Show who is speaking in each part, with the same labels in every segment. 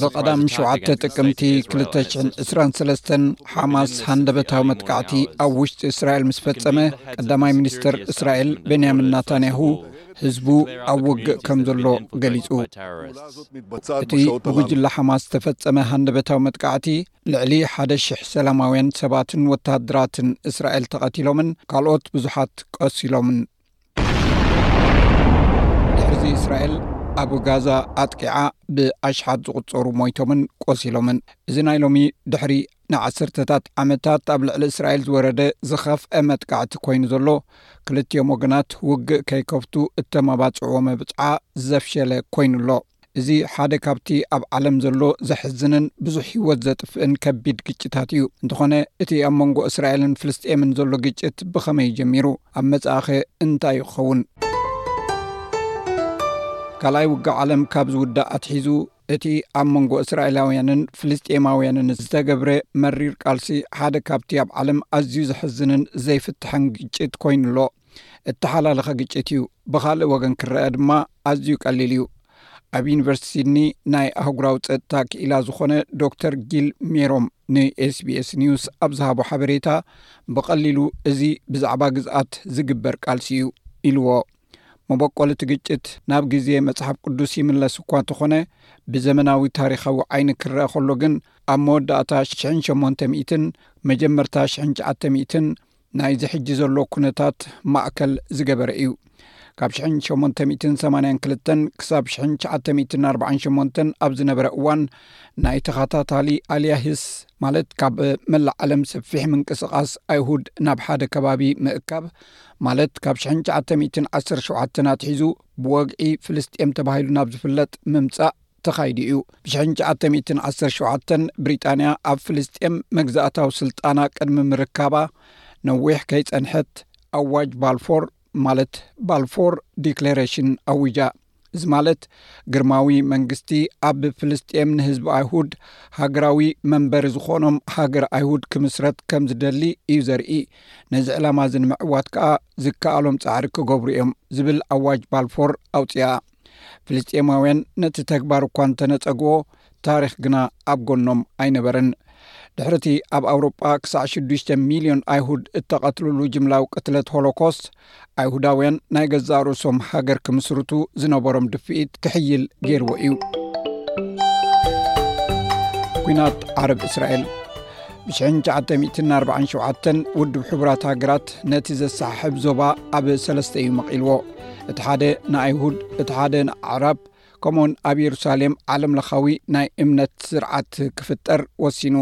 Speaker 1: ብቐዳም
Speaker 2: ሸውዓተ
Speaker 1: ጥቅምቲ
Speaker 2: ክልተ ሽሕን ዕስራን
Speaker 1: ሰለስተን ሓማስ ሃንደበታዊ መጥቃዕቲ ኣብ ውሽጢ እስራኤል ምስ ፈጸመ ቀዳማይ ሚኒስተር እስራኤል ቤንያሚን ናታንያሁ ህዝቡ ኣብ ውግእ ከም ዘሎ ገሊጹ እቲ ብጉጅላ ሓማስ ዝተፈጸመ ሃንደበታዊ መጥቃዕቲ ልዕሊ ሓደ ሽሕ ሰላማውያን ሰባትን ወተሃደራትን እስራኤል ተቐቲሎምን ካልኦት ብዙሓት ቀሲሎምን ድሕርዚ እስራኤል ኣብ ጋዛ ኣጥቂዓ ብኣሽሓት ዝቁፀሩ ሞይቶምን ቆሲሎምን እዚ ናይ ሎሚ ድሕሪ ንዓሰርተታት ዓመታት ኣብ ልዕሊ እስራኤል ዝወረደ ዝኸፍአ መጥቃዕቲ ኮይኑ ዘሎ ክልትኦም ወገናት ውግእ ከይከፍቱ እተመባፅዕዎ መብፅዓ ዘፍሸለ ኮይኑ ኣሎ እዚ ሓደ ካብቲ ኣብ ዓለም ዘሎ ዘሕዝንን ብዙሕ ህይወት ዘጥፍእን ከቢድ ግጭታት እዩ። እንተኾነ እቲ ኣብ መንጎ እስራኤልን ፍልስጤምን ዘሎ ግጭት ብኸመይ እዩ ጀሚሩ? ኣብ መጻኢኸ እንታይ እዩ ክኸውን? ካልኣይ ውግእ ዓለም ካብ ዝውዳእ ኣትሒዙ እቲ ኣብ መንጎ እስራኤላውያንን ፍልስጤማውያንን ዝተገብረ መሪር ቃልሲ ሓደ ካብቲ ኣብ ዓለም ኣዝዩ ዘሕዝንን ዘይፍትሐን ግጭት ኮይኑ ኣሎ። እተሓላለኸ ግጭት እዩ ብኻልእ ወገን ክረኣ ድማ ኣዝዩ ቀሊል እዩ ኣብ ዩኒቨርስቲ ሲድኒ ናይ ኣህጉራዊ ፀጥታ ክኢላ ዝኾነ ዶክተር ጊል ሜሮም ንኤስቢስ ኒውስ ኣብ ዝሃቦ ሓበሬታ ብቐሊሉ እዚ ብዛዕባ ግዝኣት ዝግበር ቃልሲ እዩ ኢልዎ መበቆል እቲ ግጭት ናብ ግዜ መፅሓፍ ቅዱስ ይምለስ እኳ እንተኾነ ብዘመናዊ ታሪኻዊ ዓይኒ ክረአ ከሎ ግን ኣብ መወዳእታ 800 መጀመርታ 900 ናይዚ ሕጂ ዘሎ ኩነታት ማእከል ዝገበረ እዩ ካብ ሽሕን ሸሞንተ ሚትን ሰማንያን ክልተን ክሳብ ሽሕን ሸዓተ ሚትን ኣርባዓን ሸሞንተን ኣብ ዝነበረ እዋን ናይ ተኸታታሊ ኣልያሂስ ማለት ካብ መላእ ዓለም ሰፊሕ ምንቅስቓስ ኣይሁድ ናብ ሓደ ከባቢ ምእካብ ማለት ካብ ሽሕን ሸዓተ ሚትን ዓሰር ሸውዓተን ኣትሒዙ ብወግዒ ፍልስጥኤም ተባሂሉ ናብ ዝፍለጥ ምምጻእ ተኻይዱ እዩ። ብሽሕን ትሽዓተ ሚእትን ዓሰርተ ሸውዓተን ብሪጣንያ ኣብ ፍልስጤም መግዛእታዊ ስልጣና ቅድሚ ምርካባ ነዊሕ ከይጸንሐት ኣዋጅ ባልፎር ማለት ባልፎር ዲክሌሬሽን ኣዊጃ። እዚ ማለት ግርማዊ መንግስቲ ኣብ ፍልስጤም ንህዝቢ ኣይሁድ ሃገራዊ መንበሪ ዝኾኖም ሃገር ኣይሁድ ክምስረት ከም ዝደሊ እዩ ዘርኢ ነዚ ዕላማ እዚ ንምዕዋት ከኣ ዝከኣሎም ጻዕሪ ክገብሩ እዮም ዝብል ኣዋጅ ባልፎር ኣውጽኣ። ፍልስጥኤማውያን ነቲ ተግባር እኳ እንተነጸግዎ ታሪኽ ግና ኣብ ጎኖም ኣይነበረን ድሕሪ እቲ ኣብ ኣውሮጳ ክሳዕ 6ዱሽተ ሚልዮን ኣይሁድ እተቐትልሉ ጅምላዊ ቅትለት ሆሎኮስት ኣይሁዳውያን ናይ ገዛእ ርእሶም ሃገር ክምስርቱ ዝነበሮም ድፍኢት ክሕይል ገይርዎ እዩ ኩናት ዓረብ እስራኤል ብ947 ውድብ ሕቡራት ሃገራት ነቲ ዘሰሓሕብ ዞባ ኣብ ሰለስተ እዩ መቒልዎ እቲ ሓደ ንኣይሁድ እቲ ሓደ ንኣዕራብ ከምኡውን ኣብ የሩሳሌም ዓለም ለኻዊ ናይ እምነት ስርዓት ክፍጠር ወሲኑ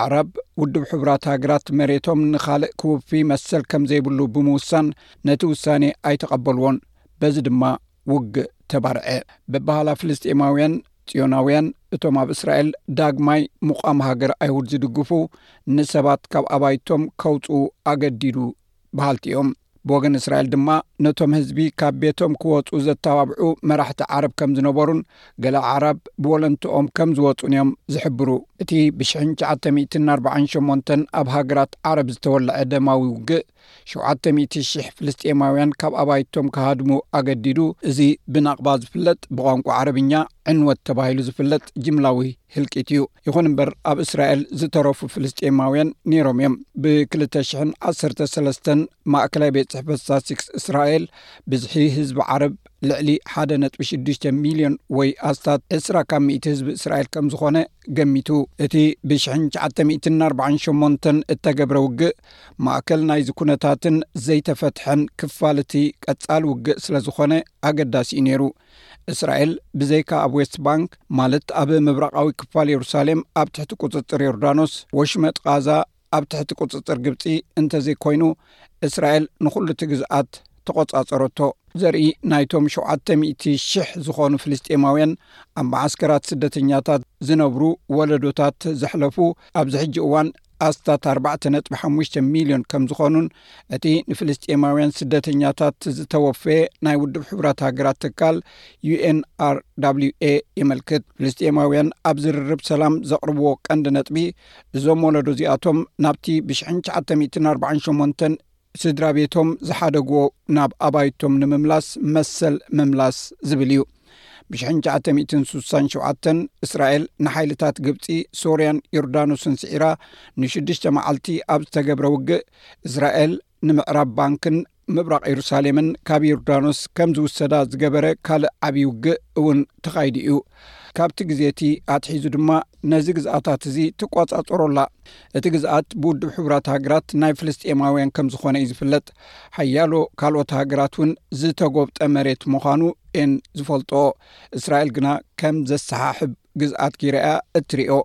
Speaker 1: ኣዕራብ ውድብ ሕቡራት ሃገራት መሬቶም ንኻልእ ክውፊ መሰል ከም ዘይብሉ ብምውሳን ነቲ ውሳኔ ኣይተቐበልዎን በዚ ድማ ውግእ ተባርዐ ብበሃላ ፍልስጢኤማውያን ጽዮናውያን እቶም ኣብ እስራኤል ዳግማይ ምቛም ሃገር ኣይሁድ ዝድግፉ ንሰባት ካብ ኣባይቶም ከውፁ ኣገዲዱ በሃልቲ እዮም ብወገን እስራኤል ድማ ነቶም ህዝቢ ካብ ቤቶም ክወፁ ዘተባብዑ መራሕቲ ዓረብ ከም ዝነበሩን ገለ ዓራብ ብወለንትኦም ከም ዝወፁን እዮም ዝሕብሩ እቲ ብ948 ኣብ ሃገራት ዓረብ ዝተወልዐ ደማዊ ውግእ 700,00 ፍልስጥኤማውያን ካብ ኣባይቶም ክሃድሙ ኣገዲዱ እዚ ብናቕባ ዝፍለጥ ብቋንቋ ዓረብኛ ዕንወት ተባሂሉ ዝፍለጥ ጅምላዊ ህልቂት እዩ ይኹን እምበር ኣብ እስራኤል ዝተረፉ ፍልስጤማውያን ነይሮም እዮም ብክልተ ሽሕን ዓሰርተ ሰለስተን ማእከላይ ቤት ጽሕፈት ሳሲክስ እስራኤል ብዝሒ ህዝቢ ዓረብ ልዕሊ ሓደ ነጥቢ ሽዱሽተ ሚልዮን ወይ ኣስታት ዕስራ ካብ ሚእቲ ህዝቢ እስራኤል ከም ዝኾነ ገሚቱ እቲ ብሽሕን ትሽዓተ ሚእትን ኣርባዓን ሸሞንተን እተገብረ ውግእ ማእከል ናይዚ ኩነታትን ዘይተፈትሐን ክፋል እቲ ቀጻሊ ውግእ ስለ ዝኾነ ኣገዳሲ እዩ ነይሩ እስራኤል ብዘይካ ኣብ ዌስት ባንክ ማለት ኣብ ምብራቓዊ ክፋል የሩሳሌም ኣብ ትሕቲ ቁፅፅር ዮርዳኖስ ወሽመጥ ቃዛ ኣብ ትሕቲ ቁፅፅር ግብፂ እንተዘይኮይኑ እስራኤል ንዅሉ እቲ ግዝኣት ተቖፃፀረቶ ዘርኢ ናይቶም ሸውዓተ ሚእቲ ሽሕ ዝኾኑ ፍልስጤማውያን ኣብ መዓስከራት ስደተኛታት ዝነብሩ ወለዶታት ዘሕለፉ ኣብዚ ሕጂ እዋን ኣስታት ኣርባዕተ ነጥቢ ሓሙሽተ ሚልዮን ከም ዝኾኑን እቲ ንፍልስጤማውያን ስደተኛታት ዝተወፈየ ናይ ውድብ ሕቡራት ሃገራት ትካል ዩኤንኣርwኤ የመልክት ፍልስጤማውያን ኣብ ዝርርብ ሰላም ዘቕርብዎ ቀንዲ ነጥቢ እዞም ወለዶ እዚኣቶም ናብቲ ብሽሕን ሸዓተ ሚእትን ኣርባዓን ሸሞንተን ስድራ ቤቶም ዝሓደግዎ ናብ ኣባይቶም ንምምላስ መሰል ምምላስ ዝብል እዩ። ብ1967 እስራኤል ንሓይልታት ግብጺ፣ ሶርያን ዮርዳኖስን ስዒራ ንሽዱሽተ መዓልቲ ኣብ ዝተገብረ ውግእ፣ እስራኤል ንምዕራብ ባንክን ምብራቕ የሩሳሌምን ካብ ዮርዳኖስ ከም ዝውሰዳ ዝገበረ ካልእ ዓብዪ ውግእ እውን ተኻይዱ እዩ። ካብቲ ግዜ እቲ ኣትሒዙ ድማ ነዚ ግዝኣታት እዚ ትቋጻጸሮ ኣላ። እቲ ግዝኣት ብውድብ ሕቡራት ሃገራት ናይ ፍልስጤማውያን ከም ዝኾነ እዩ ዝፍለጥ። ሓያሎ ካልኦት ሃገራት እውን ዝተጎብጠ መሬት ምዃኑ እየን ዝፈልጥኦ። እስራኤል ግና ከም ዘሰሓሕብ ግዝኣት ጌራ እያ እትሪኦ።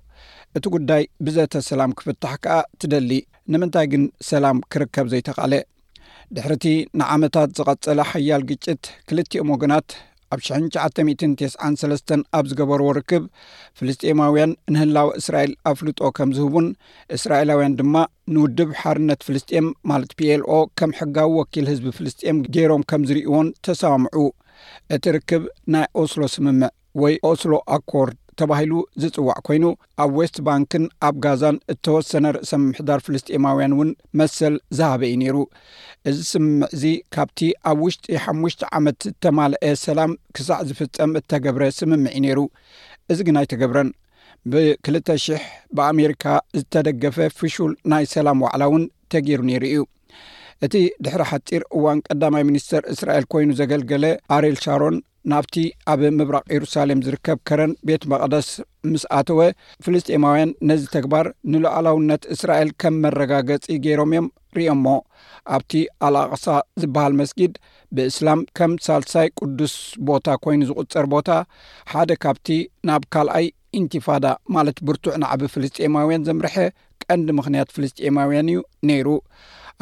Speaker 1: እቲ ጉዳይ ብዘተ ሰላም ክፍታሕ ከኣ ትደሊ። ንምንታይ ግን ሰላም ክርከብ ዘይተኻለ? ድሕሪ እቲ ንዓመታት ዝቐጸለ ሓያል ግጭት ክልቲኦም ወገናት ኣብ 993 ኣብ ዝገበርዎ ርክብ ፍልስጥኤማውያን ንህላወ እስራኤል ኣፍልጦ ከም ዝህቡን እስራኤላውያን ድማ ንውድብ ሓርነት ፍልስጥኤም ማለት ፒኤልኦ ከም ሕጋዊ ወኪል ህዝቢ ፍልስጥኤም ገይሮም ከም ዝርእዎን ተሰማምዑ እቲ ርክብ ናይ ኦስሎ ስምምዕ ወይ ኦስሎ ኣኮርድ ተባሂሉ ዝጽዋዕ ኮይኑ ኣብ ዌስት ባንክን ኣብ ጋዛን እተወሰነ ርእሰ ምምሕዳር ፍልስጤማውያን እውን መሰል ዝሃበ እዩ ነይሩ እዚ ስምምዕ እዚ ካብቲ ኣብ ውሽጢ ሓሙሽተ ዓመት እተማልአ ሰላም ክሳዕ ዝፍጸም እተገብረ ስምምዕ እዩ ነይሩ እዚ ግን ኣይተገብረን ብክልተ ሽሕ ብኣሜሪካ ዝተደገፈ ፍሹል ናይ ሰላም ዋዕላ እውን ተገይሩ ነይሩ እዩ እቲ ድሕሪ ሓፂር እዋን ቀዳማይ ሚኒስተር እስራኤል ኮይኑ ዘገልገለ ኣሬል ሻሮን ናብቲ ኣብ ምብራቕ የሩሳሌም ዝርከብ ከረን ቤት መቐደስ ምስ ኣተወ ፍልስጤማውያን ነዚ ተግባር ንሉዓላውነት እስራኤል ከም መረጋገጺ ገይሮም እዮም ርእዮሞ ኣብቲ ኣልኣቕሳ ዝበሃል መስጊድ ብእስላም ከም ሳልሳይ ቅዱስ ቦታ ኮይኑ ዝቝጸር ቦታ ሓደ ካብቲ ናብ ካልኣይ ኢንቲፋዳ ማለት ብርቱዕ ናዕቢ ፍልስጤማውያን ዘምርሐ ቀንዲ ምኽንያት ፍልስጤማውያን እዩ ነይሩ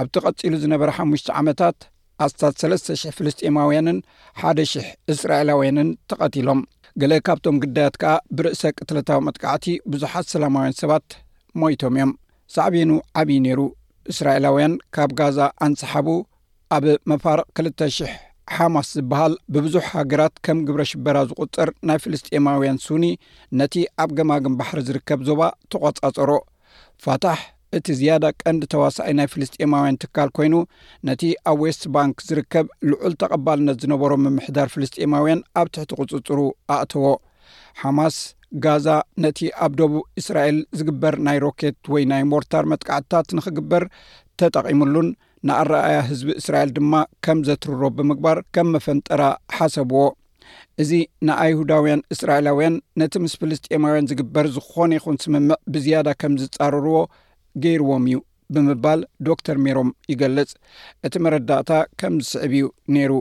Speaker 1: ኣብቲ ቐጺሉ ዝነበረ ሓሙሽተ ዓመታት ኣስታት ሰለስተ ሽሕ ፍልስጤማውያንን ሓደ ሽሕ እስራኤላውያንን ተቐቲሎም ገለ ካብቶም ግዳያት ከኣ ብርእሰ ቅትለታዊ መጥቃዕቲ ብዙሓት ሰላማውያን ሰባት ሞይቶም እዮም ሳዕቤኑ ዓብዪ ነይሩ እስራኤላውያን ካብ ጋዛ ኣንሰሓቡ ኣብ መፋርቕ ክልተ ሽሕ ሓማስ ዝበሃል ብብዙሕ ሃገራት ከም ግብረ ሽበራ ዝቝጽር ናይ ፍልስጤማውያን ሱኒ ነቲ ኣብ ገማግም ባሕሪ ዝርከብ ዞባ ተቖጻጸሮ ፋታሕ እቲ ዝያዳ ቀንዲ ተዋሳኣይ ናይ ፍልስጤማውያን ትካል ኮይኑ፣ ነቲ ኣብ ዌስት ባንክ ዝርከብ ልዑል ተቐባልነት ዝነበሮ ምምሕዳር ፍልስጤማውያን ኣብ ትሕቲ ቁጽጽሩ ኣእተዎ። ሓማስ፣ ጋዛ ነቲ ኣብ ደቡብ እስራኤል ዝግበር ናይ ሮኬት ወይ ናይ ሞርታር መጥቃዕትታት ንኽግበር ተጠቒምሉን ንኣረኣእያ ህዝቢ እስራኤል ድማ ከም ዘትርሮ ብምግባር ከም መፈንጠራ ሓሰብዎ። እዚ ንኣይሁዳውያን እስራኤላውያን ነቲ ምስ ፍልስጥኤማውያን ዝግበር ዝኾነ ይኹን ስምምዕ ብዝያዳ ከም ዝጻርርዎ ገይርዎም እዩ ብምባል ዶክተር ሜሮም ይገልጽ እቲ መረዳእታ ከም ዝስዕብ እዩ ነይሩ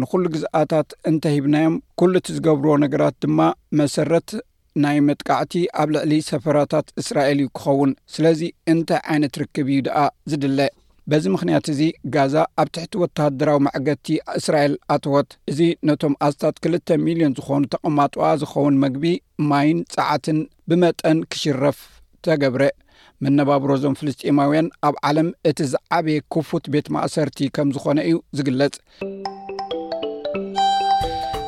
Speaker 1: ንዅሉ ግዝኣታት እንተሂብናዮም ኵሉ እቲ ዝገብርዎ ነገራት ድማ መሰረት ናይ መጥቃዕቲ ኣብ ልዕሊ ሰፈራታት እስራኤል እዩ ክኸውን። ስለዚ እንታይ ዓይነት ርክብ እዩ ደኣ ዝድለ? በዚ ምኽንያት እዚ ጋዛ ኣብ ትሕቲ ወተሃደራዊ መዕገቲ እስራኤል ኣተወት። እዚ ነቶም ኣስታት ክልተ ሚልዮን ዝኾኑ ተቐማጦኣ ዝኸውን መግቢ፣ ማይን ጸዓትን ብመጠን ክሽረፍ ተገብረ። መነባብሮ እዞም ፍልስጤማውያን ኣብ ዓለም እቲ ዝዓበየ ክፉት ቤት ማእሰርቲ ከም ዝኾነ እዩ ዝግለጽ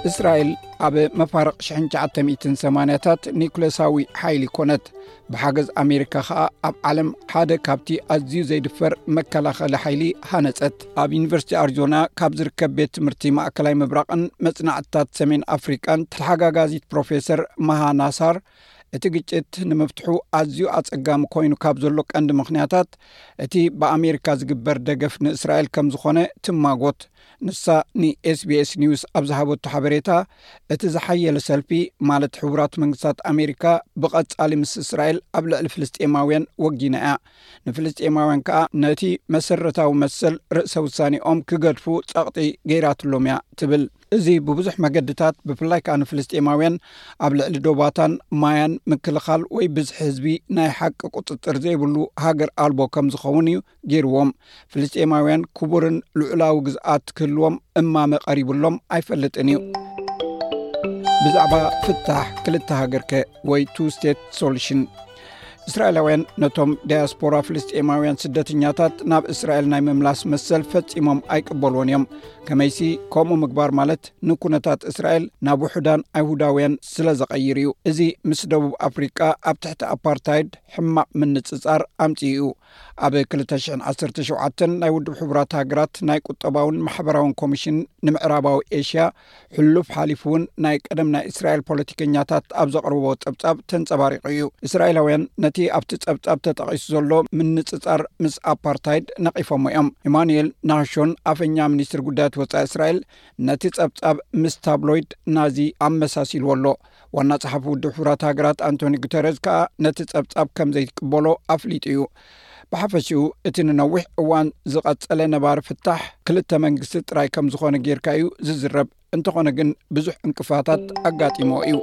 Speaker 1: እስራኤል ኣብ መፋርቕ 980ታት ኒኩሌሳዊ ሓይሊ ኮነት ብሓገዝ ኣሜሪካ ኸኣ ኣብ ዓለም ሓደ ካብቲ ኣዝዩ ዘይድፈር መከላኸሊ ሓይሊ ሃነጸት ኣብ ዩኒቨርሲቲ ኣርዞና ካብ ዝርከብ ቤት ትምህርቲ ማእከላይ ምብራቕን መጽናዕትታት ሰሜን ኣፍሪቃን ተሓጋጋዚት ፕሮፌሰር መሃናሳር እቲ ግጭት ንምፍትሑ ኣዝዩ ኣጸጋሚ ኮይኑ ካብ ዘሎ ቀንዲ ምኽንያታት እቲ ብኣሜሪካ ዝግበር ደገፍ ንእስራኤል ከም ዝኾነ ትማጎት። ንሳ ንኤስቢኤስ ኒውስ ኣብ ዝሃበቶ ሓበሬታ እቲ ዝሓየለ ሰልፊ ማለት ሕቡራት መንግስታት ኣሜሪካ ብቐጻሊ ምስ እስራኤል ኣብ ልዕሊ ፍልስጤማውያን ወጊና እያ። ንፍልስጤማውያን ከኣ ነቲ መሰረታዊ መሰል ርእሰ ውሳኔኦም ክገድፉ ጸቕጢ ገይራትሎም እያ ትብል። እዚ ብብዙሕ መገድታት ብፍላይ ከኣ ንፍልስጤማውያን ኣብ ልዕሊ ዶባታን ማያን ምክልኻል ወይ ብዝሒ ህዝቢ ናይ ሓቂ ቁጽጽር ዘይብሉ ሃገር ኣልቦ ከም ዝኸውን እዩ ገይርዎም። ፍልስጤማውያን ክቡርን ልዑላዊ ግዝኣት ክህልዎም እማመ ቀሪብሎም ኣይፈልጥን እዩ። ብዛዕባ ፍታሕ ክልተ ሃገርከ ወይ ቱ ስቴት ሶሉሽን? እስራኤላውያን ነቶም ዳያስፖራ ፍልስጥኤማውያን ስደተኛታት ናብ እስራኤል ናይ ምምላስ መሰል ፈጺሞም ኣይቅበልዎን እዮም ከመይሲ ከምኡ ምግባር ማለት ንኩነታት እስራኤል ናብ ውሑዳን ኣይሁዳውያን ስለ ዘቐይር እዩ እዚ ምስ ደቡብ ኣፍሪቃ ኣብ ትሕቲ ኣፓርታይድ ሕማቕ ምንጽጻር ኣምጽኡ እዩ ኣብ 217 ናይ ውድብ ሕቡራት ሃገራት ናይ ቁጠባውን ማሕበራውን ኮሚሽን ንምዕራባዊ ኤሽያ ሕሉፍ ሓሊፉ እውን ናይ ቀደም ናይ እስራኤል ፖለቲከኛታት ኣብ ዘቕርቦ ጸብጻብ ተንጸባሪቑ እዩ እስራኤላውያን ነቲ ኣብቲ ጸብጻብ ተጠቒሱ ዘሎ ምንጽጻር ምስ ኣፓርታይድ ነቒፎሞ እዮም ኢማኑኤል ናህሾን ኣፈኛ ሚኒስትሪ ጉዳያት ወፃኢ እስራኤል ነቲ ጸብጻብ ምስ ታብሎይድ ናዚ ኣመሳሲልዎ ኣሎ ዋና ጸሓፊ ውድብ ሕራት ሃገራት ኣንቶኒ ጉተረዝ ከኣ ነቲ ጸብጻብ ከም ዘይቅበሎ ኣፍሊጡ እዩ ብሓፈሽኡ እቲ ንነዊሕ እዋን ዝቐጸለ ነባሪ ፍታሕ ክልተ መንግስቲ ጥራይ ከም ዝኾነ ጌርካ እዩ ዝዝረብ። እንተኾነ ግን ብዙሕ ዕንቅፋታት ኣጋጢሞ እዩ።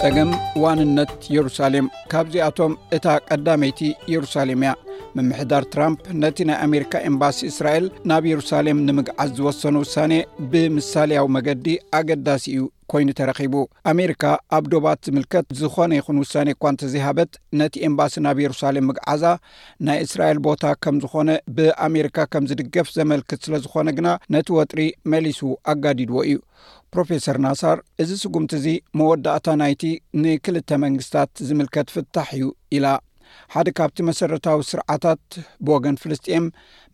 Speaker 1: ጸገም ዋንነት የሩሳሌም ካብዚኣቶም እታ ቀዳመይቲ የሩሳሌም እያ። ምምሕዳር ትራምፕ ነቲ ናይ ኣሜሪካ ኤምባሲ እስራኤል ናብ የሩሳሌም ንምግዓዝ ዝወሰኑ ውሳኔ ብምሳሌያዊ መገዲ ኣገዳሲ እዩ ኮይኑ ተረኺቡ። ኣሜሪካ ኣብ ዶባት ዝምልከት ዝኾነ ይኹን ውሳኔ እኳ እንተዘይሃበት ነቲ ኤምባሲ ናብ የሩሳሌም ምግዓዛ ናይ እስራኤል ቦታ ከም ዝኾነ ብኣሜሪካ ከም ዝድገፍ ዘመልክት ስለ ዝኾነ ግና ነቲ ወጥሪ መሊሱ ኣጋዲድዎ እዩ። ፕሮፌሰር ናሳር እዚ ስጉምቲ እዚ መወዳእታ ናይቲ ንክልተ መንግስታት ዝምልከት ፍታሕ እዩ ኢላ። ሓደ ካብቲ መሰረታዊ ስርዓታት ብወገን ፍልስጥኤም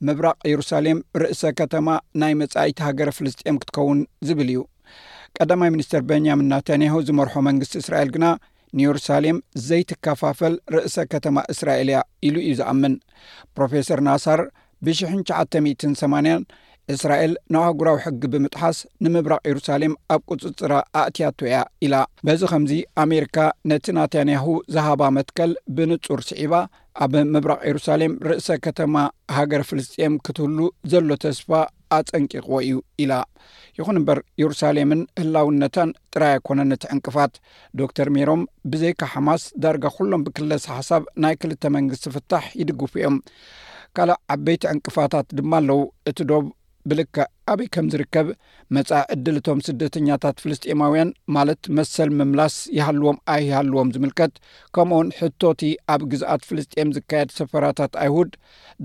Speaker 1: ምብራቕ የሩሳሌም ርእሰ ከተማ ናይ መጻኢት ሃገረ ፍልስጥኤም ክትከውን ዝብል እዩ። ቀዳማይ ሚኒስትር በንያሚን ናታንያሁ ዝመርሖ መንግስቲ እስራኤል ግና ንየሩሳሌም ዘይትከፋፈል ርእሰ ከተማ እስራኤል እያ ኢሉ እዩ ዝኣምን ፕሮፌሰር ናሳር ብሽ980 እስራኤል ንኣህጉራዊ ሕጊ ብምጥሓስ ንምብራቕ የሩሳሌም ኣብ ቁፅፅራ ኣእትያቶ እያ ኢላ በዚ ከምዚ ኣሜሪካ ነቲ ናታንያሁ ዝሃባ መትከል ብንፁር ስዒባ ኣብ ምብራቕ የሩሳሌም ርእሰ ከተማ ሃገር ፍልስጥኤም ክትህሉ ዘሎ ተስፋ ኣጠንቂቕዎ እዩ ኢላ። ይኹን እምበር ዮሩሳሌምን ህላውነታን ጥራይ ኣይኮነን እቲ ዕንቅፋት። ዶክተር ሜሮም ብዘይካ ሓማስ ዳርጋ ኩሎም ብክለሳ ሓሳብ ናይ ክልተ መንግስቲ ፍታሕ ይድግፉ እዮም። ካልእ ዓበይቲ ዕንቅፋታት ድማ ኣለው። እቲ ዶብ ብልክዕ ኣበይ ከም ዝርከብ፣ መጻኢ ዕድል እቶም ስደተኛታት ፍልስጤማውያን ማለት መሰል ምምላስ ይሃልዎም ኣይሃልዎም ዝምልከት፣ ከምኡውን ሕቶ እቲ ኣብ ግዝኣት ፍልስጤም ዝካየድ ሰፈራታት ኣይሁድ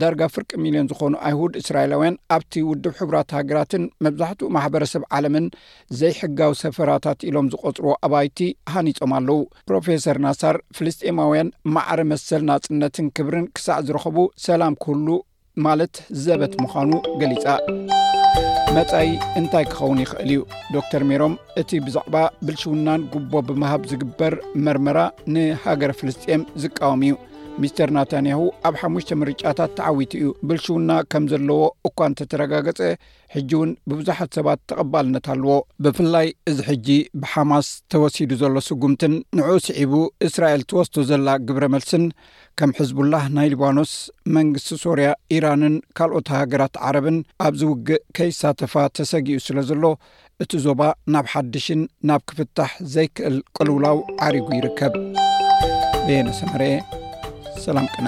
Speaker 1: ዳርጋ ፍርቂ ሚልዮን ዝኾኑ ኣይሁድ እስራኤላውያን ኣብቲ ውድብ ሕቡራት ሃገራትን መብዛሕትኡ ማሕበረሰብ ዓለምን ዘይሕጋዊ ሰፈራታት ኢሎም ዝቖጽርዎ ኣባይቲ ሃኒጾም ኣለዉ። ፕሮፌሰር ናሳር ፍልስጤማውያን ማዕረ መሰል ናጽነትን ክብርን ክሳዕ ዝረኸቡ ሰላም ክህሉ ማለት ዘበት ምዃኑ ገሊጻ። መጻኢ እንታይ ክኸውን ይኽእል እዩ? ዶክተር ሜሮም እቲ ብዛዕባ ብልሽውናን ጉቦ ብምሃብ ዝግበር መርመራ ንሃገር ፍልስጥኤም ዝቃወም እዩ። ሚስተር ናታንያሁ ኣብ ሓሙሽተ ምርጫታት ተዓዊቱ እዩ ብልሽውና ከም ዘለዎ እኳ እንተተረጋገጸ ሕጂ እውን ብብዙሓት ሰባት ተቐባልነት ኣለዎ ብፍላይ እዚ ሕጂ ብሓማስ ተወሲዱ ዘሎ ስጉምትን ንዕኡ ስዒቡ እስራኤል ትወስቶ ዘላ ግብረ መልስን ከም ሕዝቡላህ ናይ ሊባኖስ መንግስቲ ሶርያ ኢራንን ካልኦት ሃገራት ዓረብን ኣብዚ ውግእ ከይሳተፋ ተሰጊኡ ስለ ዘሎ እቲ ዞባ ናብ ሓድሽን ናብ ክፍታሕ ዘይክእል ቅልውላው ዓሪጉ ይርከብ በየነሰመረ ሰላም ቅነ